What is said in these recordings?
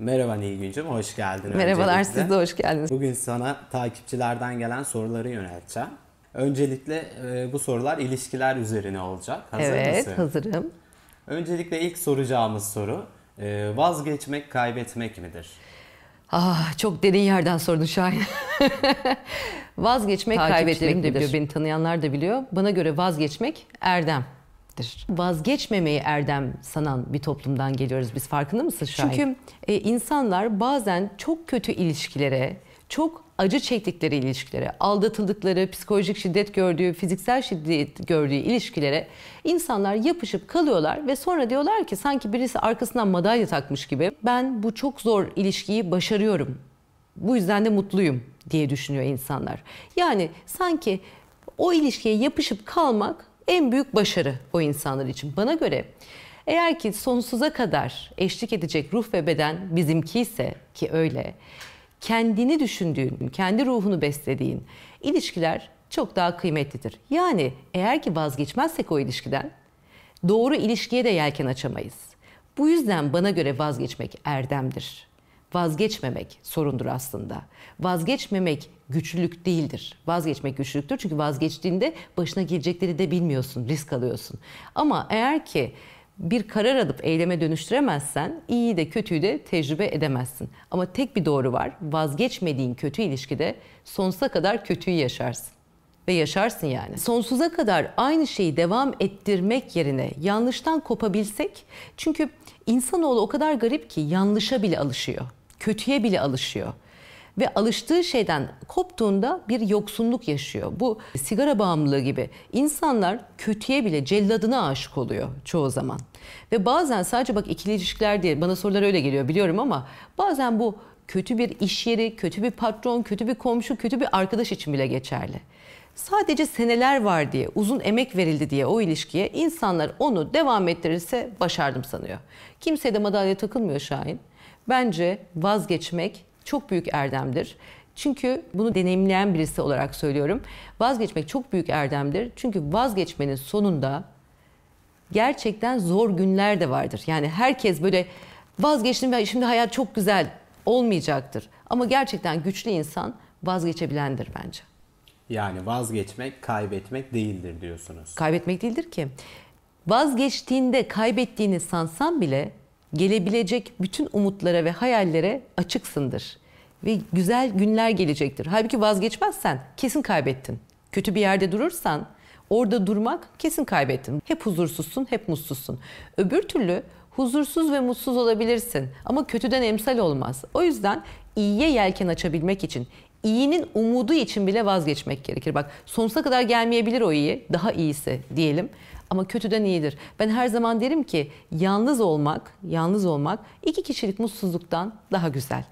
Merhaba Nilgüncüm, hoş geldin. Merhabalar, öncelikle. siz de hoş geldiniz. Bugün sana takipçilerden gelen soruları yönelteceğim. Öncelikle e, bu sorular ilişkiler üzerine olacak. Hazır evet, mısın? hazırım. Öncelikle ilk soracağımız soru, e, vazgeçmek kaybetmek midir? Ah, çok derin yerden sordun Şahin. vazgeçmek kaybetmek de biliyor. Beni tanıyanlar da biliyor. Bana göre vazgeçmek erdemdir. Vazgeçmemeyi erdem sanan bir toplumdan geliyoruz biz. Farkında mısın Şahin? Çünkü e, insanlar bazen çok kötü ilişkilere, çok acı çektikleri ilişkilere, aldatıldıkları, psikolojik şiddet gördüğü, fiziksel şiddet gördüğü ilişkilere insanlar yapışıp kalıyorlar ve sonra diyorlar ki sanki birisi arkasından madalya takmış gibi ben bu çok zor ilişkiyi başarıyorum. Bu yüzden de mutluyum diye düşünüyor insanlar. Yani sanki o ilişkiye yapışıp kalmak en büyük başarı o insanlar için. Bana göre eğer ki sonsuza kadar eşlik edecek ruh ve beden bizimki ise ki öyle kendini düşündüğün, kendi ruhunu beslediğin ilişkiler çok daha kıymetlidir. Yani eğer ki vazgeçmezsek o ilişkiden doğru ilişkiye de yelken açamayız. Bu yüzden bana göre vazgeçmek erdemdir. Vazgeçmemek sorundur aslında. Vazgeçmemek güçlülük değildir. Vazgeçmek güçlülüktür çünkü vazgeçtiğinde başına gelecekleri de bilmiyorsun, risk alıyorsun. Ama eğer ki bir karar alıp eyleme dönüştüremezsen iyi de kötüyü de tecrübe edemezsin. Ama tek bir doğru var. Vazgeçmediğin kötü ilişkide sonsuza kadar kötüyü yaşarsın. Ve yaşarsın yani. Sonsuza kadar aynı şeyi devam ettirmek yerine yanlıştan kopabilsek çünkü insanoğlu o kadar garip ki yanlışa bile alışıyor. Kötüye bile alışıyor ve alıştığı şeyden koptuğunda bir yoksunluk yaşıyor. Bu sigara bağımlılığı gibi insanlar kötüye bile celladına aşık oluyor çoğu zaman. Ve bazen sadece bak ikili ilişkiler diye bana sorular öyle geliyor biliyorum ama bazen bu kötü bir iş yeri, kötü bir patron, kötü bir komşu, kötü bir arkadaş için bile geçerli. Sadece seneler var diye, uzun emek verildi diye o ilişkiye insanlar onu devam ettirirse başardım sanıyor. Kimseye de madalya takılmıyor Şahin. Bence vazgeçmek çok büyük erdemdir. Çünkü bunu deneyimleyen birisi olarak söylüyorum. Vazgeçmek çok büyük erdemdir. Çünkü vazgeçmenin sonunda gerçekten zor günler de vardır. Yani herkes böyle vazgeçtim ve şimdi hayat çok güzel olmayacaktır. Ama gerçekten güçlü insan vazgeçebilendir bence. Yani vazgeçmek kaybetmek değildir diyorsunuz. Kaybetmek değildir ki. Vazgeçtiğinde kaybettiğini sansan bile gelebilecek bütün umutlara ve hayallere açıksındır. Ve güzel günler gelecektir. Halbuki vazgeçmezsen kesin kaybettin. Kötü bir yerde durursan orada durmak kesin kaybettin. Hep huzursuzsun, hep mutsuzsun. Öbür türlü huzursuz ve mutsuz olabilirsin ama kötüden emsal olmaz. O yüzden iyiye yelken açabilmek için, iyinin umudu için bile vazgeçmek gerekir. Bak sonsuza kadar gelmeyebilir o iyi, daha iyisi diyelim ama kötüden iyidir. Ben her zaman derim ki yalnız olmak, yalnız olmak iki kişilik mutsuzluktan daha güzel.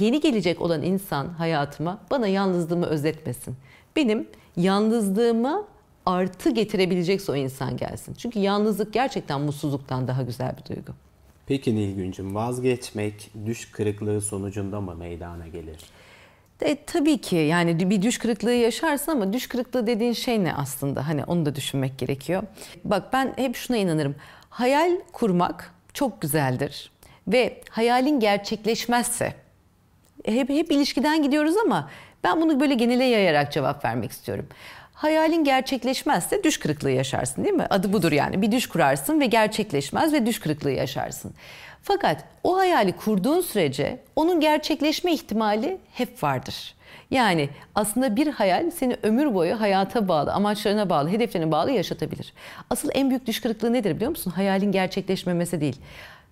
Yeni gelecek olan insan hayatıma bana yalnızlığımı özetmesin. Benim yalnızlığımı artı getirebilecekse o insan gelsin. Çünkü yalnızlık gerçekten mutsuzluktan daha güzel bir duygu. Peki Nilgüncüm vazgeçmek düş kırıklığı sonucunda mı meydana gelir? E, tabii ki yani bir düş kırıklığı yaşarsın ama düş kırıklığı dediğin şey ne aslında? Hani onu da düşünmek gerekiyor. Bak ben hep şuna inanırım. Hayal kurmak çok güzeldir. Ve hayalin gerçekleşmezse hep, hep ilişkiden gidiyoruz ama ben bunu böyle genele yayarak cevap vermek istiyorum. Hayalin gerçekleşmezse düş kırıklığı yaşarsın değil mi? Adı budur yani. Bir düş kurarsın ve gerçekleşmez ve düş kırıklığı yaşarsın. Fakat o hayali kurduğun sürece onun gerçekleşme ihtimali hep vardır. Yani aslında bir hayal seni ömür boyu hayata bağlı, amaçlarına bağlı, hedeflerine bağlı yaşatabilir. Asıl en büyük düş kırıklığı nedir biliyor musun? Hayalin gerçekleşmemesi değil.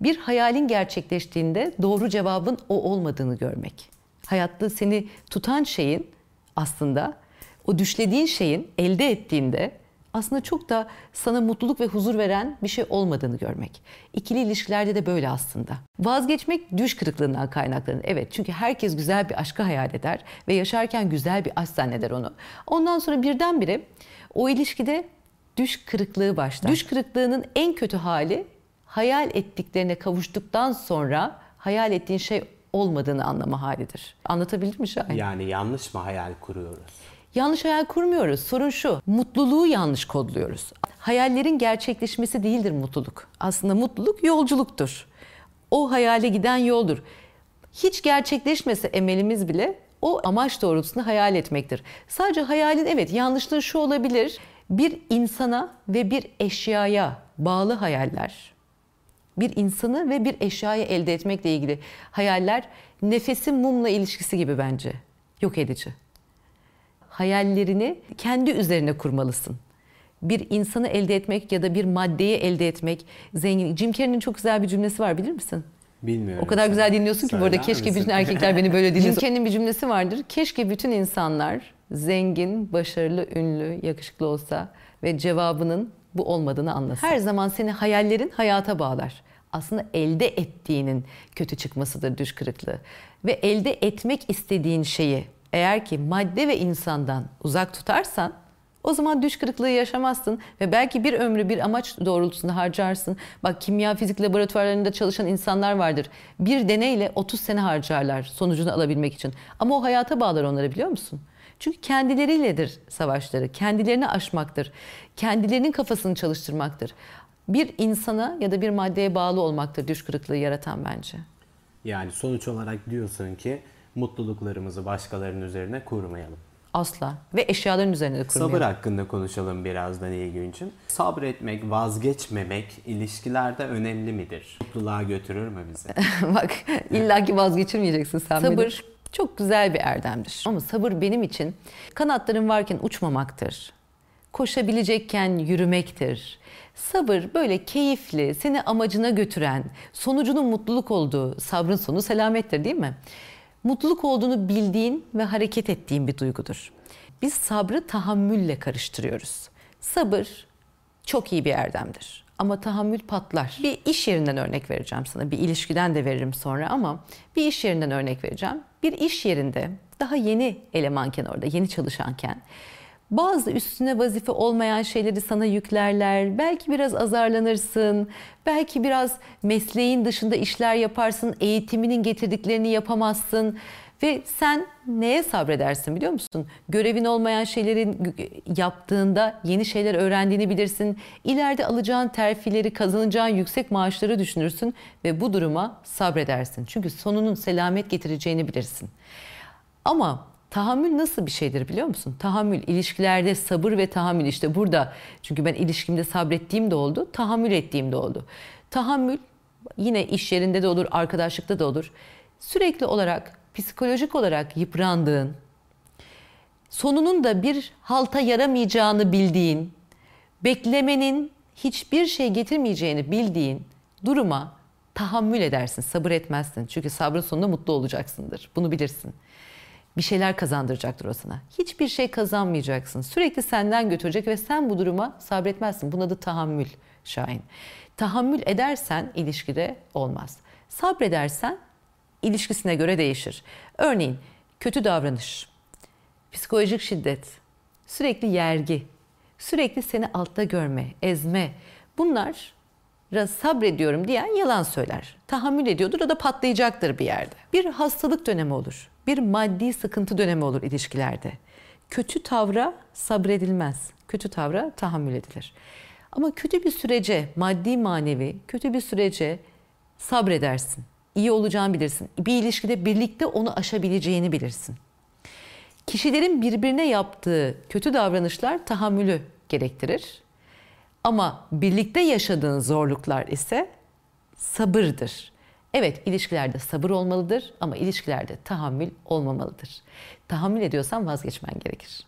Bir hayalin gerçekleştiğinde doğru cevabın o olmadığını görmek. Hayatta seni tutan şeyin aslında o düşlediğin şeyin elde ettiğinde aslında çok da sana mutluluk ve huzur veren bir şey olmadığını görmek. İkili ilişkilerde de böyle aslında. Vazgeçmek düş kırıklığından kaynaklanır. Evet çünkü herkes güzel bir aşkı hayal eder ve yaşarken güzel bir aşk zanneder onu. Ondan sonra birdenbire o ilişkide düş kırıklığı başlar. Düş kırıklığının en kötü hali hayal ettiklerine kavuştuktan sonra hayal ettiğin şey olmadığını anlama halidir. Anlatabildim mi Şahin? Yani yanlış mı hayal kuruyoruz? Yanlış hayal kurmuyoruz. Sorun şu. Mutluluğu yanlış kodluyoruz. Hayallerin gerçekleşmesi değildir mutluluk. Aslında mutluluk yolculuktur. O hayale giden yoldur. hiç gerçekleşmese emelimiz bile o amaç doğrultusunda hayal etmektir. Sadece hayalin evet yanlışlığı şu olabilir. Bir insana ve bir eşyaya bağlı hayaller, bir insanı ve bir eşyayı elde etmekle ilgili hayaller nefesin mumla ilişkisi gibi bence. Yok edici. Hayallerini kendi üzerine kurmalısın. Bir insanı elde etmek ya da bir maddeyi elde etmek zengin. Jim Carrey'nin çok güzel bir cümlesi var bilir misin? Bilmiyorum. O kadar güzel dinliyorsun ki bu arada keşke misin? bütün erkekler beni böyle dinlesin. Jim Carrey'nin bir cümlesi vardır. Keşke bütün insanlar zengin, başarılı, ünlü, yakışıklı olsa ve cevabının bu olmadığını anlasın. Her zaman seni hayallerin hayata bağlar. Aslında elde ettiğinin kötü çıkmasıdır düş kırıklığı. Ve elde etmek istediğin şeyi eğer ki madde ve insandan uzak tutarsan o zaman düş kırıklığı yaşamazsın ve belki bir ömrü bir amaç doğrultusunda harcarsın. Bak kimya fizik laboratuvarlarında çalışan insanlar vardır. Bir deneyle 30 sene harcarlar sonucunu alabilmek için. Ama o hayata bağlar onları biliyor musun? Çünkü kendileriyledir savaşları. Kendilerini aşmaktır. Kendilerinin kafasını çalıştırmaktır. Bir insana ya da bir maddeye bağlı olmaktır düş kırıklığı yaratan bence. Yani sonuç olarak diyorsun ki mutluluklarımızı başkalarının üzerine kurmayalım. Asla. Ve eşyaların üzerine de kurmayalım. Sabır hakkında konuşalım birazdan İlgünç'ün. Sabretmek, vazgeçmemek ilişkilerde önemli midir? Mutluluğa götürür mü bizi? Bak illaki vazgeçirmeyeceksin sen Sabır çok güzel bir erdemdir. Ama sabır benim için kanatların varken uçmamaktır. Koşabilecekken yürümektir. Sabır böyle keyifli, seni amacına götüren, sonucunun mutluluk olduğu, sabrın sonu selamettir değil mi? Mutluluk olduğunu bildiğin ve hareket ettiğin bir duygudur. Biz sabrı tahammülle karıştırıyoruz. Sabır çok iyi bir erdemdir. Ama tahammül patlar. Bir iş yerinden örnek vereceğim sana. Bir ilişkiden de veririm sonra ama bir iş yerinden örnek vereceğim. Bir iş yerinde daha yeni elemanken orada, yeni çalışanken bazı üstüne vazife olmayan şeyleri sana yüklerler. Belki biraz azarlanırsın. Belki biraz mesleğin dışında işler yaparsın. Eğitiminin getirdiklerini yapamazsın. Ve sen neye sabredersin biliyor musun? Görevin olmayan şeylerin yaptığında yeni şeyler öğrendiğini bilirsin. İleride alacağın terfileri, kazanacağın yüksek maaşları düşünürsün ve bu duruma sabredersin. Çünkü sonunun selamet getireceğini bilirsin. Ama tahammül nasıl bir şeydir biliyor musun? Tahammül ilişkilerde sabır ve tahammül işte burada. Çünkü ben ilişkimde sabrettiğim de oldu, tahammül ettiğim de oldu. Tahammül yine iş yerinde de olur, arkadaşlıkta da olur. Sürekli olarak psikolojik olarak yıprandığın, sonunun da bir halta yaramayacağını bildiğin, beklemenin hiçbir şey getirmeyeceğini bildiğin duruma tahammül edersin, sabır etmezsin. Çünkü sabrın sonunda mutlu olacaksındır. Bunu bilirsin. Bir şeyler kazandıracaktır o sana. Hiçbir şey kazanmayacaksın. Sürekli senden götürecek ve sen bu duruma sabretmezsin. Bunun adı tahammül Şahin. Tahammül edersen ilişkide olmaz. Sabredersen ilişkisine göre değişir. Örneğin kötü davranış, psikolojik şiddet, sürekli yergi, sürekli seni altta görme, ezme. Bunlar sabrediyorum diyen yalan söyler. Tahammül ediyordur o da patlayacaktır bir yerde. Bir hastalık dönemi olur. Bir maddi sıkıntı dönemi olur ilişkilerde. Kötü tavra sabredilmez. Kötü tavra tahammül edilir. Ama kötü bir sürece, maddi manevi kötü bir sürece sabredersin iyi olacağını bilirsin. Bir ilişkide birlikte onu aşabileceğini bilirsin. Kişilerin birbirine yaptığı kötü davranışlar tahammülü gerektirir. Ama birlikte yaşadığın zorluklar ise sabırdır. Evet ilişkilerde sabır olmalıdır ama ilişkilerde tahammül olmamalıdır. Tahammül ediyorsan vazgeçmen gerekir.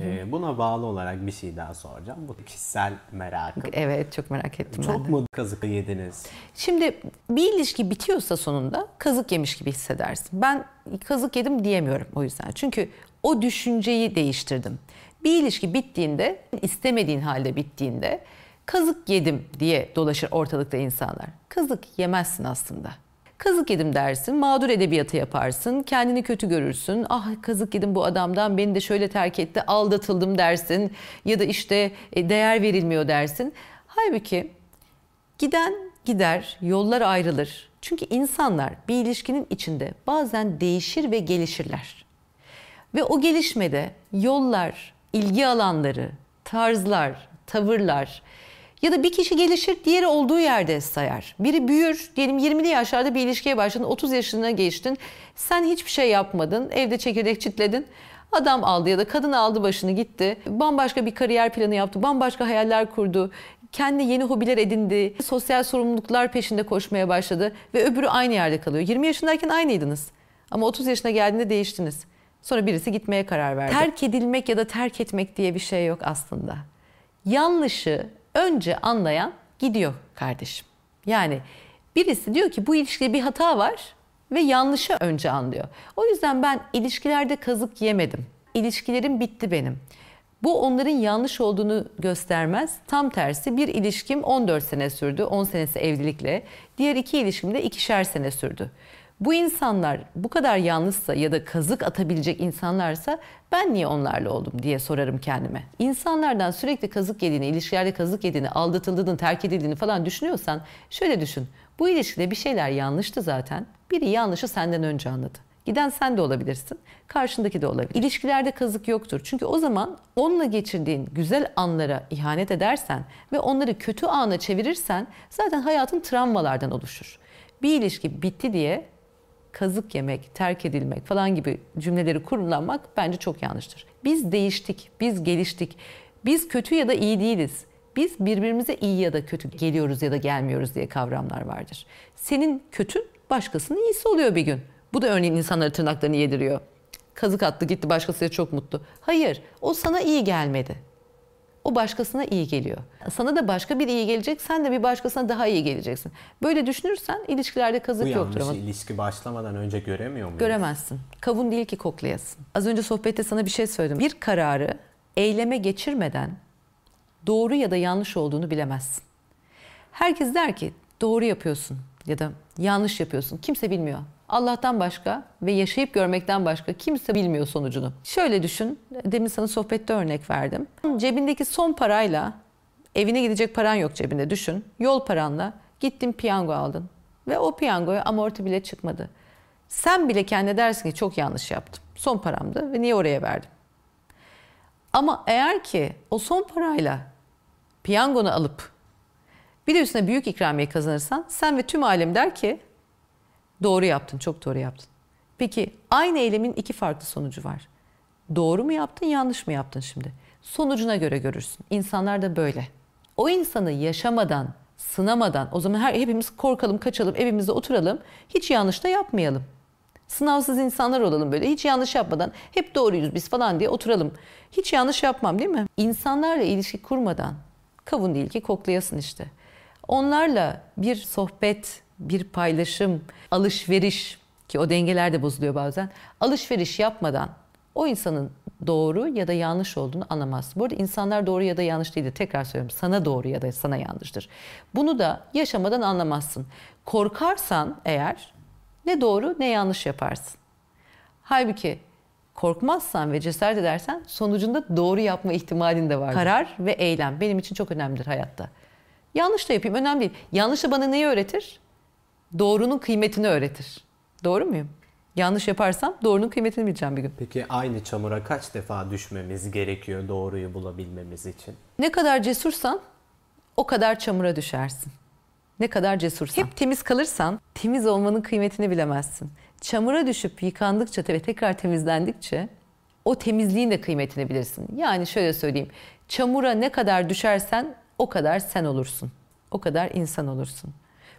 Ee, buna bağlı olarak bir şey daha soracağım. Bu kişisel merakım. Evet çok merak ettim Çok ben mu kazık yediniz? Şimdi bir ilişki bitiyorsa sonunda kazık yemiş gibi hissedersin. Ben kazık yedim diyemiyorum o yüzden. Çünkü o düşünceyi değiştirdim. Bir ilişki bittiğinde, istemediğin halde bittiğinde kazık yedim diye dolaşır ortalıkta insanlar. Kazık yemezsin aslında. Kazık yedim dersin, mağdur edebiyatı yaparsın, kendini kötü görürsün. Ah kazık yedim bu adamdan, beni de şöyle terk etti, aldatıldım dersin. Ya da işte e, değer verilmiyor dersin. Halbuki giden gider, yollar ayrılır. Çünkü insanlar bir ilişkinin içinde bazen değişir ve gelişirler. Ve o gelişmede yollar, ilgi alanları, tarzlar, tavırlar, Ya da bir kişi gelişir, diğeri olduğu yerde sayar. Biri büyür, diyelim 20'li yaşlarda bir ilişkiye başladın, 30 yaşına geçtin. Sen hiçbir şey yapmadın, evde çekirdek çitledin. Adam aldı ya da kadın aldı başını gitti. Bambaşka bir kariyer planı yaptı, bambaşka hayaller kurdu. Kendi yeni hobiler edindi, sosyal sorumluluklar peşinde koşmaya başladı ve öbürü aynı yerde kalıyor. 20 yaşındayken aynıydınız ama 30 yaşına geldiğinde değiştiniz. Sonra birisi gitmeye karar verdi. Terk edilmek ya da terk etmek diye bir şey yok aslında. Yanlışı önce anlayan gidiyor kardeşim. Yani birisi diyor ki bu ilişkide bir hata var ve yanlışı önce anlıyor. O yüzden ben ilişkilerde kazık yemedim. İlişkilerim bitti benim. Bu onların yanlış olduğunu göstermez. Tam tersi bir ilişkim 14 sene sürdü. 10 senesi evlilikle. Diğer iki ilişkim de ikişer sene sürdü. Bu insanlar bu kadar yanlışsa ya da kazık atabilecek insanlarsa ben niye onlarla oldum diye sorarım kendime. İnsanlardan sürekli kazık yediğini, ilişkilerde kazık yediğini, aldatıldığını, terk edildiğini falan düşünüyorsan şöyle düşün. Bu ilişkide bir şeyler yanlıştı zaten. Biri yanlışı senden önce anladı. Giden sen de olabilirsin, karşındaki de olabilir. İlişkilerde kazık yoktur. Çünkü o zaman onunla geçirdiğin güzel anlara ihanet edersen ve onları kötü ana çevirirsen zaten hayatın travmalardan oluşur. Bir ilişki bitti diye kazık yemek, terk edilmek falan gibi cümleleri kullanmak bence çok yanlıştır. Biz değiştik, biz geliştik. Biz kötü ya da iyi değiliz. Biz birbirimize iyi ya da kötü geliyoruz ya da gelmiyoruz diye kavramlar vardır. Senin kötün başkasının iyisi oluyor bir gün. Bu da örneğin insanları tırnaklarını yediriyor. Kazık attı gitti başkasıyla çok mutlu. Hayır o sana iyi gelmedi. O başkasına iyi geliyor. Sana da başka bir iyi gelecek, sen de bir başkasına daha iyi geleceksin. Böyle düşünürsen ilişkilerde Bu kazık yoktur yanlışı ama ilişki başlamadan önce göremiyor muyuz? göremezsin. Kavun değil ki koklayasın. Az önce sohbette sana bir şey söyledim. Bir kararı eyleme geçirmeden doğru ya da yanlış olduğunu bilemezsin. Herkes der ki doğru yapıyorsun ya da yanlış yapıyorsun. Kimse bilmiyor. Allah'tan başka ve yaşayıp görmekten başka kimse bilmiyor sonucunu. Şöyle düşün, demin sana sohbette örnek verdim. Cebindeki son parayla evine gidecek paran yok cebinde düşün. Yol paranla gittin piyango aldın ve o piyangoya amorti bile çıkmadı. Sen bile kendine dersin ki çok yanlış yaptım. Son paramdı ve niye oraya verdim? Ama eğer ki o son parayla piyangonu alıp bir de üstüne büyük ikramiye kazanırsan sen ve tüm alem der ki doğru yaptın, çok doğru yaptın. Peki aynı eylemin iki farklı sonucu var. Doğru mu yaptın, yanlış mı yaptın şimdi? Sonucuna göre görürsün. İnsanlar da böyle. O insanı yaşamadan, sınamadan, o zaman her hepimiz korkalım, kaçalım, evimizde oturalım, hiç yanlış da yapmayalım. Sınavsız insanlar olalım böyle. Hiç yanlış yapmadan hep doğruyuz biz falan diye oturalım. Hiç yanlış yapmam değil mi? İnsanlarla ilişki kurmadan kavun değil ki koklayasın işte. Onlarla bir sohbet, bir paylaşım, alışveriş ki o dengeler de bozuluyor bazen. Alışveriş yapmadan o insanın doğru ya da yanlış olduğunu anlamaz. Bu arada insanlar doğru ya da yanlış değildir. Tekrar söylüyorum. Sana doğru ya da sana yanlıştır. Bunu da yaşamadan anlamazsın. Korkarsan eğer ne doğru ne yanlış yaparsın. Halbuki korkmazsan ve cesaret edersen sonucunda doğru yapma ihtimalin de var. Karar ve eylem benim için çok önemlidir hayatta. Yanlış da yapayım önemli değil. Yanlış da bana neyi öğretir? Doğrunun kıymetini öğretir. Doğru muyum? Yanlış yaparsam doğrunun kıymetini bileceğim bir gün. Peki aynı çamura kaç defa düşmemiz gerekiyor doğruyu bulabilmemiz için? Ne kadar cesursan o kadar çamura düşersin. Ne kadar cesursan. Hep temiz kalırsan temiz olmanın kıymetini bilemezsin. Çamura düşüp yıkandıkça ve tekrar temizlendikçe o temizliğin de kıymetini bilirsin. Yani şöyle söyleyeyim. Çamura ne kadar düşersen o kadar sen olursun. O kadar insan olursun.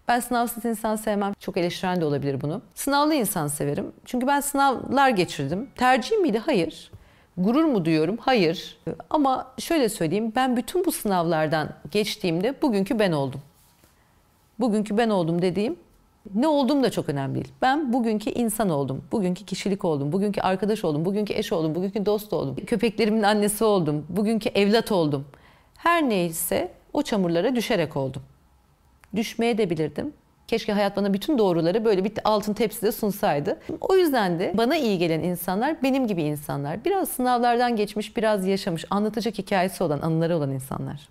Ben sınavsız insan sevmem. Çok eleştiren de olabilir bunu. Sınavlı insan severim. Çünkü ben sınavlar geçirdim. Tercihim miydi? Hayır. Gurur mu duyuyorum? Hayır. Ama şöyle söyleyeyim. Ben bütün bu sınavlardan geçtiğimde bugünkü ben oldum. Bugünkü ben oldum dediğim ne olduğum da çok önemli değil. Ben bugünkü insan oldum, bugünkü kişilik oldum, bugünkü arkadaş oldum, bugünkü eş oldum, bugünkü dost oldum. Köpeklerimin annesi oldum, bugünkü evlat oldum. Her neyse o çamurlara düşerek oldum. Düşmeye de bilirdim. Keşke hayat bana bütün doğruları böyle bir altın tepside sunsaydı. O yüzden de bana iyi gelen insanlar benim gibi insanlar. Biraz sınavlardan geçmiş, biraz yaşamış, anlatacak hikayesi olan, anıları olan insanlar.